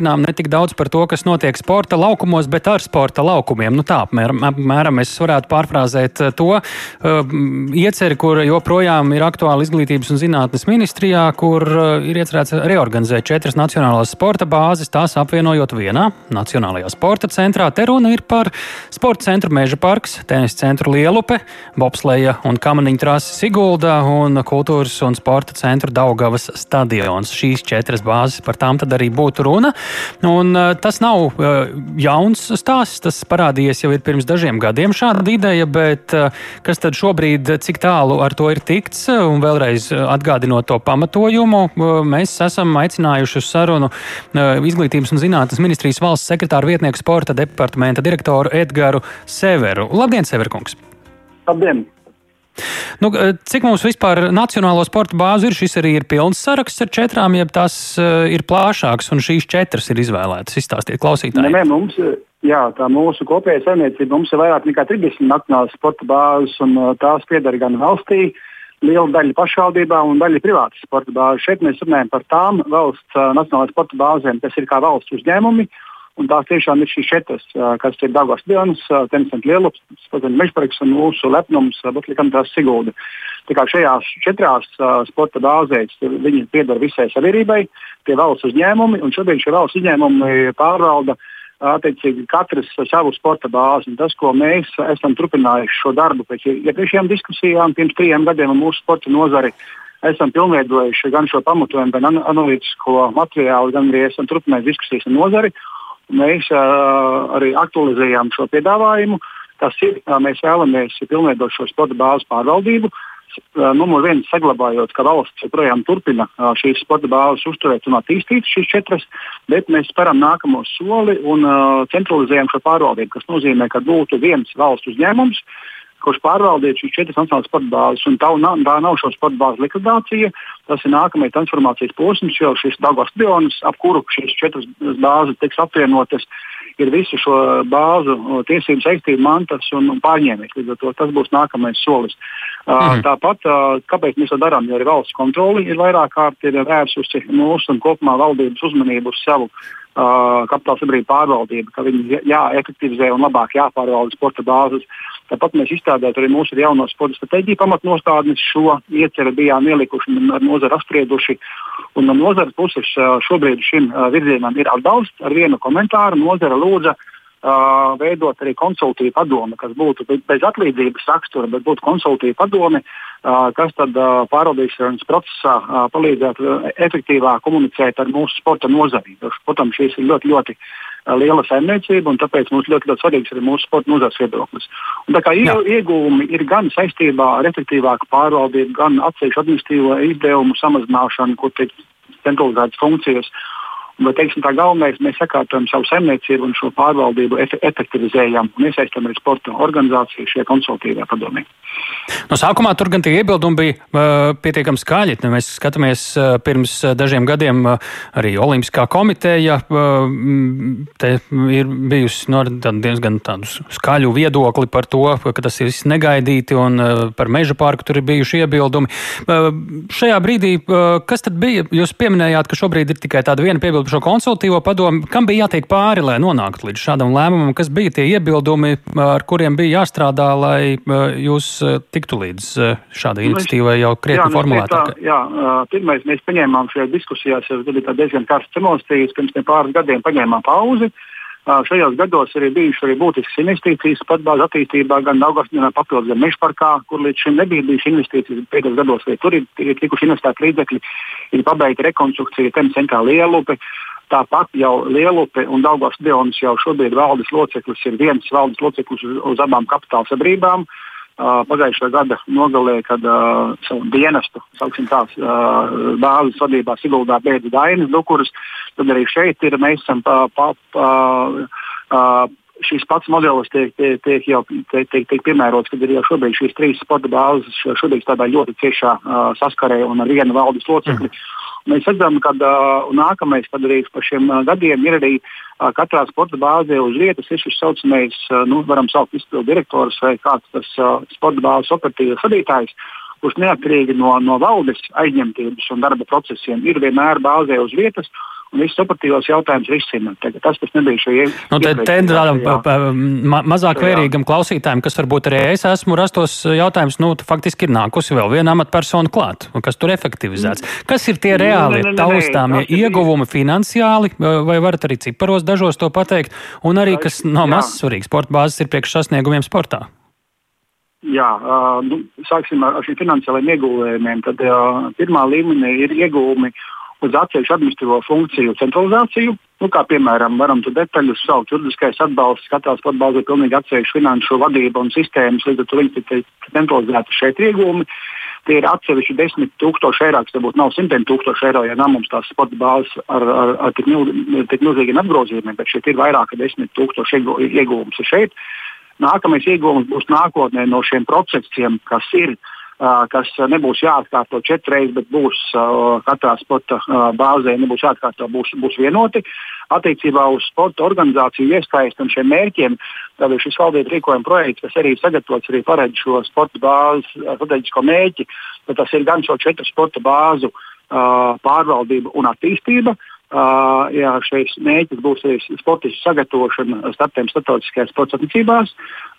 zinām ne tik daudz par to, kas notiek sporta laukumos, bet ar sporta laukumiem. Nu, tā apmēram, apmēram es varētu pārfrāzēt to uh, ieceri, kur joprojām ir aktuāla izglītības un zinātnes ministrijā, kur uh, ir iecerēts reorganizēt četras nacionālās sporta bāzes, tās apvienojot vienā Nacionālajā sporta centrā. Te runa ir par sporta centru Meža parks, tenis centru Lielupe, bobsleja un kamaniņu trasi Sigulda un kultūras un sporta centru Daugavas stadions. Šīs četras bāzes par tām tad arī būtu runa. Un, uh, tas nav uh, jauns stāsts, tas parādījies jau pirms dažiem gadiem šāda ideja, bet uh, kas tad šobrīd, cik tālu ar to ir tikts? Un vēlreiz atgādinot to pamatojumu, mēs esam aicinājuši uz sarunu Izglītības un zinātnes ministrijas valsts sekretāru vietnieku sporta departamenta direktoru Edgaru Severu. Labdien, Severkungs! Labdien! Nu, cik mums vispār nacionālo sporta bāzu ir? Šis arī ir pilns saraksts ar četrām, jeb tās uh, ir plašāks un šīs četras ir izvēlētas. Izstāstiet klausītājiem. Nē, mums, jā, tā mūsu kopējā saimniecība mums ir vairāk nekā 30 nacionālas sporta bāzes, un uh, tās pieder gan valstī, liela daļa pašvaldībām un daļa privātas sporta bāzes. Šeit mēs runājam par tām valsts uh, nacionālajām sporta bāzēm, kas ir kā valsts uzņēmumi. Un tās tiešām ir šīs četras, kas ir Dāngās Dienas, Tenisants Lielups, Mežparks un mūsu lepnums Butlikantās Sigulda. Tā kā šajās četrās sporta bāzēs viņi pieder visai sabiedrībai, tie valsts uzņēmumi, un šobrīd šie valsts uzņēmumi pārvalda attiecīgi katrs savu sporta bāzi. Tas, ko mēs esam turpinājuši šo darbu pēc iepriekšējām ja diskusijām, pirms trim gadiem mūsu sporta nozari, esam pilnveidojuši gan šo pamatojumu, gan analītisko materiālu, gan arī esam turpinājuši diskusijas ar nozari mēs uh, arī aktualizējām šo piedāvājumu. Tas ir, uh, mēs vēlamies pilnveidot šo sporta bāzes pārvaldību. Uh, numur viens, saglabājot, ka valsts joprojām turpina uh, šīs sporta bāzes uzturēt un attīstīt šīs četras, bet mēs speram nākamo soli un uh, centralizējam šo pārvaldību, kas nozīmē, ka būtu viens valsts uzņēmums, uh, kurš pārvaldītu šīs četras nacionālās sporta bāzes. Tā, tā nav šo sporta bāzu likvidācija, tas ir nākamais transformācijas posms, jo šis Dāngās stadionis, ap kuru šīs četras bāzes tiks apvienotas, ir visu šo bāzu tiesību saistību mantas un, un pārņēmējs. Līdz ar to tas būs nākamais solis. Mhm. Tāpat, kāpēc mēs to darām, jo valsts kontroli ir vairāk kārt ir vērsusi mūsu un kopumā valdības uzmanību uz savu uh, kapitāla sabiedrību pārvaldību, ka viņi jāefektivizē un labāk jāpārvalda sporta bāzes. Tāpat mēs izstrādājam arī mūsu jauno sporta stratēģiju pamatnostādnes. Šo ieceru bijām ielikuši un ar nozari apsprieduši. Un no nozares puses šobrīd šim virzienam ir atbalsts ar vienu komentāru. Nozara lūdza uh, veidot arī konsultīvu padomu, kas būtu bez atlīdzības rakstura, bet būtu konsultīva padome, uh, kas tad uh, pārvaldīšanas procesā uh, palīdzētu efektīvāk komunicēt ar mūsu sporta nozari. Protams, šīs ir ļoti, ļoti liela saimniecība, un tāpēc mums ļoti, ļoti svarīgs arī mūsu sporta nozares viedoklis. Un, tā kā ieguvumi ir gan saistībā ar efektīvāku pārvaldību, gan atsevišķu administratīvo izdevumu samazināšanu, kur tiek centralizētas funkcijas. Bet, teiksim, tā galvenais, mēs sakārtojam savu saimniecību un šo pārvaldību efektivizējam un iesaistām arī sporta organizāciju šajā konsultīvajā padomē. No sākumā tur gan tie iebildumi bija uh, pietiekami skaļi. Mēs skatāmies uh, pirms dažiem gadiem uh, arī Olimpiskā komiteja. Uh, te ir bijusi no, nu, diezgan skaļu viedokli par to, ka tas ir viss negaidīti un uh, par meža parku tur ir bijuši iebildumi. Uh, šajā brīdī, uh, kas tad bija? Jūs pieminējāt, ka šobrīd ir tikai tāda viena piebilda šo konsultīvo padomu, kam bija jātiek pāri, lai nonāktu līdz šādam lēmumam, kas bija tie iebildumi, ar kuriem bija jāstrādā, lai jūs tiktu līdz šādai nu, iniciatīvai jau krietni formulētāk? Jā, pirmais mēs paņēmām šajā diskusijās, jau bija diezgan karsts emocijas, pirms pāris gadiem paņēmām pauzi. Šajos gados ir bijušas arī būtiskas investīcijas patbāzes attīstībā, gan Daugavpilsnē, papildus gan Mežparkā, kur līdz šim nebija bijušas investīcijas. Pēdējos gados arī tur ir, ir tikuši investēti līdzekļi, ir pabeigta rekonstrukcija, tem centrā Lielupe. Tāpat jau Lielupe un Daugavas Dionis jau šobrīd valdes loceklis ir viens valdes loceklis uz, uz abām kapitāla sabiedrībām. Uh, pagājušā gada nogalē, kad uh, savu dienestu, sauksim tās, uh, bāzes vadībā Siguldā beidza Dainis Dukuras, tad arī šeit ir, mēs esam pa, pa, pa, uh, šis pats modelis tiek, tiek, tiek jau tiek, tiek, tiek piemērots, kad ir jau šobrīd šīs trīs sporta bāzes šobrīd tādā ļoti ciešā uh, saskarē un ar vienu valdes locekli. Mm. Mēs redzam, ka uh, nākamais padarījums par šiem uh, gadiem ir arī uh, katrā sporta bāzē uz vietas ir šis saucamais, nu, varam saukt izpildu direktors vai kāds tas sporta bāzes operatīvas vadītājs, kurš neatkarīgi no, no valdes aizņemtības un darba procesiem ir vienmēr bāzē uz vietas un visus operatīvos jautājumus risina. Tas, kas nebija šajā nu, te, te tādam ma mazāk vērīgam klausītājam, kas varbūt arī es esmu rastos jautājums, nu, faktiski ir nākusi vēl viena amatpersona klāt, kas tur efektivizēts. Kas ir tie reāli taustāmie ieguvumi finansiāli, vai varat arī ciparos dažos to pateikt, un arī, kas nav maz svarīgi, sporta bāzes ir priekš sasniegumiem sportā? Jā, nu, sāksim ar šiem finansiālajiem ieguldījumiem. Tad uh, pirmā līmenī ir ieguvumi uz atsevišķu administratīvo funkciju centralizāciju. Nu, kā piemēram, varam tur detaļus saukt, juridiskais atbalsts, katrā sporta bāzē pilnīgi atsevišķu finanšu vadību un sistēmas, līdz ar to viņi ir centralizēti šeit ieguvumi. Tie ir atsevišķi desmit tūkstoši eiro, kas varbūt nav simtiem tūkstoši eiro, ja nav mums tās sporta bāzes ar, ar, ar tik, mil, tik milzīgiem apgrozījumiem, bet šeit ir vairāk kā desmit tūkstoši ieguvums šeit. Nākamais iegūms būs nākotnē no šiem procesiem, kas ir, kas nebūs jāatkārto četras, bet būs katrā sporta bāzē, nebūs jāatkārto, būs, būs vienoti. Attiecībā uz sporta organizāciju iesaistu un šiem mērķiem, tad šis valdības rīkojuma projekts, kas arī sagatavots, arī paredz šo sporta bāzes strateģisko mērķi, tas ir gan šo četru sporta bāzu pārvaldība un attīstība, Uh, jā, šis mēģis būs arī sportistu sagatavošana startiem starptautiskajās sporta sacensībās,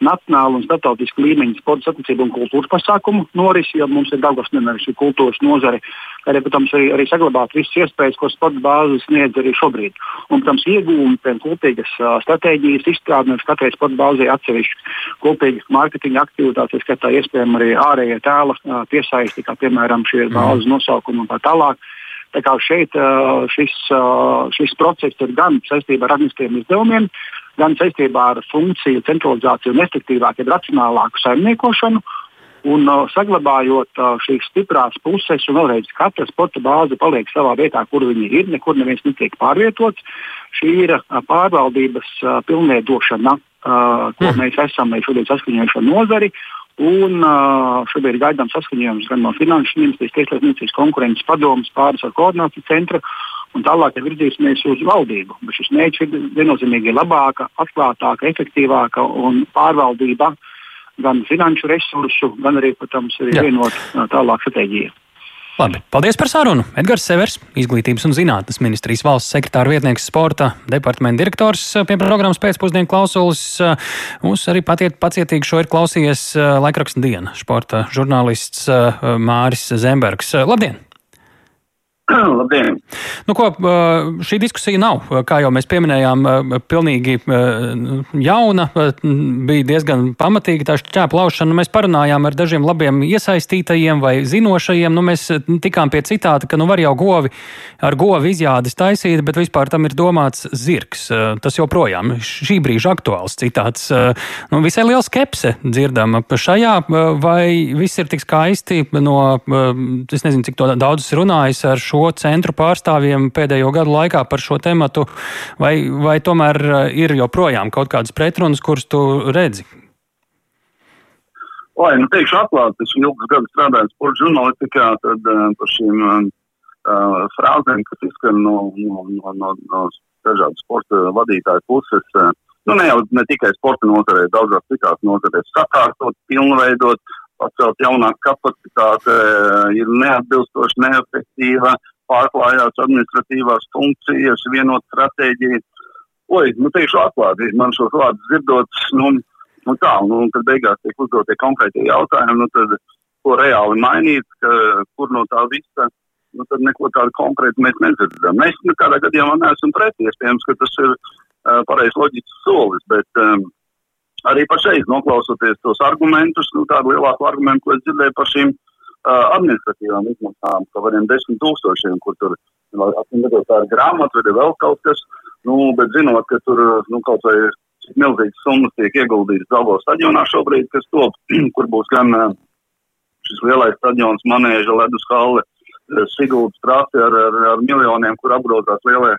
nacionāla un starptautiska līmeņa sporta sacensību un kultūras pasākumu norisi, jo mums ir daudz nevis kultūras nozare, arī, protams, arī, arī saglabāt visas iespējas, ko sporta bāzes sniedz arī šobrīd. Un, protams, iegūmi pēc kopīgas uh, stratēģijas izstrāde un katrai sporta bāzei atsevišķi kopīgas mārketinga aktivitātes, skatā iespējami arī ārējie tēla uh, piesaisti, kā piemēram šie bāzes nosaukumi un tā tālāk. Tā kā šeit šis, šis process ir gan saistībā ar administratīviem izdevumiem, gan saistībā ar funkciju centralizāciju un efektīvāku, racionālāku saimniekošanu. Un uh, saglabājot uh, šīs stiprās puses, un vēlreiz katra sporta bāze paliek savā vietā, kur viņi ir, nekur neviens netiek pārvietots. Šī ir uh, pārvaldības uh, pilnveidošana, uh, ko mm. mēs esam šodien saskaņojuši ar nozari. Un uh, šobrīd gaidām saskaņojumus gan no Finanšu ministrijas, Tieslietu ministrijas konkurences padomus, pāris ar koordināciju centru. Un tālāk ir virzīsimies uz valdību. Bet šis mērķis ir viennozīmīgi labāka, atklātāka, efektīvāka un pārvaldība gan finanšu resursu, gan arī, protams, arī vienot tālāk stratēģiju. Labi, paldies par sarunu. Edgars Severs, Izglītības un zinātnes ministrijas valsts sekretāra vietnieks sporta departamenta direktors pie programmas pēcpusdienu klausulis. Mums arī patiet, pacietīgi šo ir klausījies laikraksta diena sporta žurnālists Māris Zembergs. Labdien! Labdien! Nu, ko, šī diskusija nav, kā jau mēs pieminējām, pilnīgi jauna, bija diezgan pamatīga tā šķēpa laušana. Mēs parunājām ar dažiem labiem iesaistītajiem vai zinošajiem. Nu, mēs tikām pie citāta, ka nu var jau govi ar govi izjādes taisīt, bet vispār tam ir domāts zirgs. Tas joprojām šī brīža aktuāls citāts. Nu, visai liela skepse dzirdama šajā, vai viss ir tik skaisti no, es nezinu, cik daudz runājis ar šo šo centru pārstāvjiem pēdējo gadu laikā par šo tematu, vai, vai tomēr eh, ir joprojām kaut kādas pretrunas, kuras tu redzi? Lai, nu, teikšu atklāti, es ilgus gadus strādāju sporta žurnālistikā, tad uh, par šīm uh, frāzēm, kas izskan no, no, no, no, no dažādu sporta vadītāju puses, uh, nu, ne jau ne tikai sporta nozarē, daudzās citās nozarēs, sakārtot, pilnveidot, pacelt jaunāku kapacitāti, ir neatbilstoši, neefektīva, pārklājās administratīvās funkcijas, vienot stratēģiju. Oi, nu teikšu atklāti, man šos vārdus dzirdot, nu, nu tā, nu, kad beigās tiek uzdotie konkrētie jautājumi, nu tad, ko reāli mainīt, ka, kur no tā visa, nu tad neko tādu konkrētu mēs nedzirdam. Mēs nekādā gadījumā neesam pretī, iespējams, ka tas ir uh, pareizs loģisks solis, bet um, arī pašreiz noklausoties tos argumentus, nu tādu lielāku argumentu, ko es dzirdēju par šīm administratīvām izmaksām, ka variem desmit tūkstošiem, kur tur, atcīmredzot, tā ir grāmata vai vēl kaut kas, nu, bet zinot, ka tur, nu, kaut vai milzīgas summas tiek ieguldītas Zelgo stadionā šobrīd, kas top, kur būs gan šis lielais stadions, manēža, ledus halle, Siguldas trasi ar, ar, ar miljoniem, kur apgrozās lielie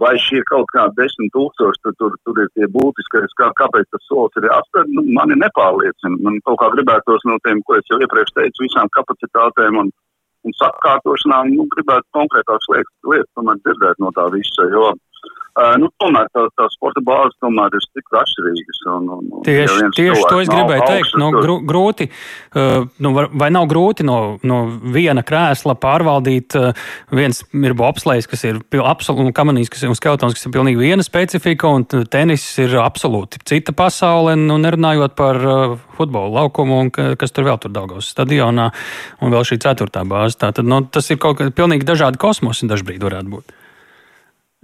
Vai šie kaut kādi desmit tūkstoši tur, tur, tur ir tie būtiskais, kā, kāpēc tas solis ir jāspēr, nu, mani nepārliecina. Man kaut kā gribētos no tiem, ko es jau iepriekš teicu, visām kapacitātēm un, un sakārtošanām, nu, gribētu konkrētās lietas, lietas tomēr dzirdēt no tā visa, jo nu, tomēr tās tā sporta bāzes tomēr ir tik atšķirīgas. Un, un, tieši ja tieši to es gribēju teikt. Nu, gru, grūti, uh, nu, vai nav grūti no, no viena krēsla pārvaldīt? Uh, viens ir bobslēgs, kas ir absolūti, un kamanīs, kas ir un skeletons, kas ir pilnīgi viena specifika, un tenis ir absolūti cita pasaule. Nu, nerunājot par futbola laukumu, un kas tur vēl tur Daugavas stadionā, un vēl šī ceturtā bāze. Tātad, nu, tas ir kaut kā pilnīgi dažādi kosmosi dažbrīd varētu būt.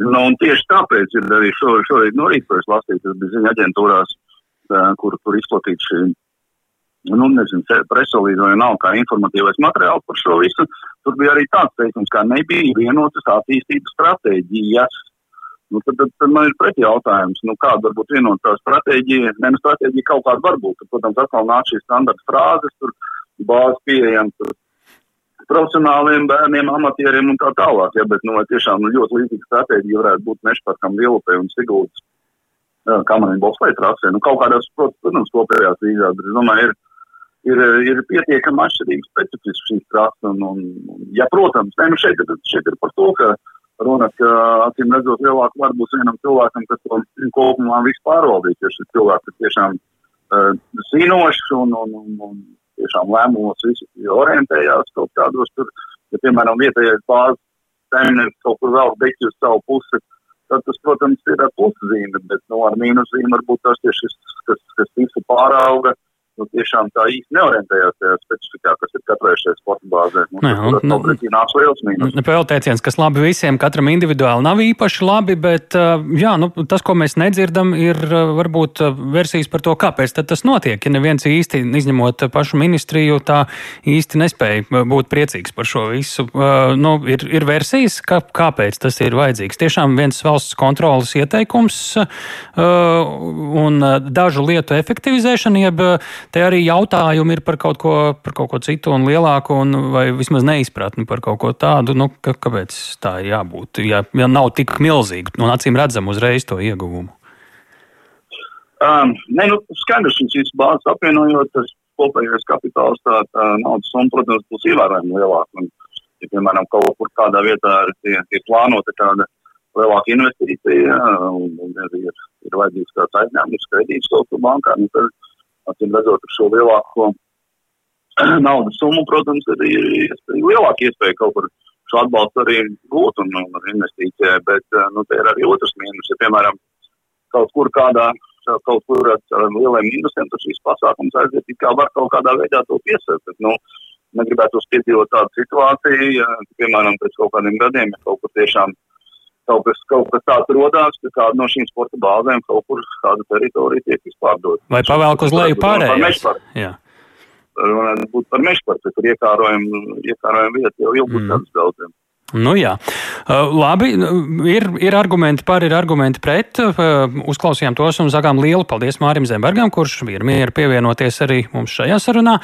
Nu, tieši tāpēc ir arī šorīt, šorīt no rīta es lasīju, tas bija ziņa aģentūrās, kur tur izplatīts šī, nu, nezinu, presolīda vai nav kā informatīvais materiāls par šo visu. Tur bija arī tāds teikums, kā nebija vienotas attīstības stratēģijas. Nu, tad, tad, tad man ir pretī jautājums, nu, kāda var būt vienotā stratēģija. Nē, nu, stratēģija kaut kāda var būt. Tad, protams, atkal nāk šīs standarta frāzes, tur bāzes pieejams, tur profesionāliem bērniem, amatieriem un tā tālāk. Ja, bet nu, tiešām nu, ļoti līdzīga stratēģija varētu būt Mešparkam, Lielupē un Sigūdas kamerā bobslēja trasē. Nu, kaut kādās, protams, kopējās vīzās, bet es domāju, ir, ir, ir pietiekami atšķirīgs specifisks šīs trases. Un, un, un, ja, protams, ne, nu šeit, šeit ir par to, ka runa, ka acīm redzot lielāku varu būs vienam cilvēkam, kas to kopumā visu pārvaldīs, ja šis cilvēks ir tiešām uh, zinošs un, un, un, un tiešām lēmumos visi orientējās kaut kādos tur, ja, piemēram, vietējais bāzes saimnieks kaut kur vēl beigti uz savu pusi, tad tas, protams, ir ar puszīme, bet, nu, ar mīnuszīme varbūt tas ir šis, kas, kas visu pārauga. Uh, nu, tiešām tā īsti neorientējās tajā specifikā, kas ir katrai šai sporta bāzē. Nu, ne, un, nu, nāks liels mīnus. Pēlteiciens, kas labi visiem, katram individuāli nav īpaši labi, bet uh, jā, nu, tas, ko mēs nedzirdam, ir uh, varbūt uh, versijas par to, kāpēc tas notiek. Ja neviens īsti, izņemot pašu ministriju, tā īsti nespēja būt priecīgs par šo visu. Nu, ir, ir versijas, kā, kāpēc tas ir vajadzīgs. Tiešām viens valsts kontrolas ieteikums un dažu lietu efektivizēšana, jeb te arī jautājumi ir par kaut ko, par kaut ko citu un lielāku, un, vai vismaz neizpratni par kaut ko tādu. Nu, ka, kāpēc tā ir jābūt? Ja, ja nav tik milzīgi, un acīm redzam uzreiz to ieguvumu. Um, nē, nu, skaidrs, šīs visas bāzes apvienojot, tas kopējais kapitāls, tā, tā naudas summa, protams, būs ievērojami lielāka. Un, ja, piemēram, kaut kur kādā vietā ir, ir, ir plānota kāda lielāka investīcija, un, un ir, ir, ir vajadzīgs kāds aizņēmums, kredīts kaut kur bankā, nu, tad acīm redzot, ar šo lielāko naudas summu, protams, arī ir lielāka iespēja kaut kur šo atbalstu arī gūt un, un investīcijai, bet, eh, nu, te ir arī otrs mīnus, ja, piemēram, kaut kur kādā, kaut kur ar lieliem mīnusiem, tad šīs pasākums aiziet, kā var kaut kādā veidā to piesakt, bet, nu, negribētu piedzīvot tādu situāciju, ja, piemēram, pēc kaut kādiem gadiem, ja kaut kur tiešām kaut kas, kaut kas tāds rodās, ka kāda no šīm sporta bāzēm kaut kur kāda teritorija tiek izpārdota. Vai pavēlk uz leju pārējais? Jā. Runājot būt par mežparku, kur iekārojam, iekārojam vietu jau ilgus mm. gadus daudziem. Nu, jā, labi. Ir, ir argumenti par, ir argumenti pret. Uzklausījām tos un sakām lielu paldies Mārim Zembergam, kurš bija mieru pievienoties arī mums šajā sarunā.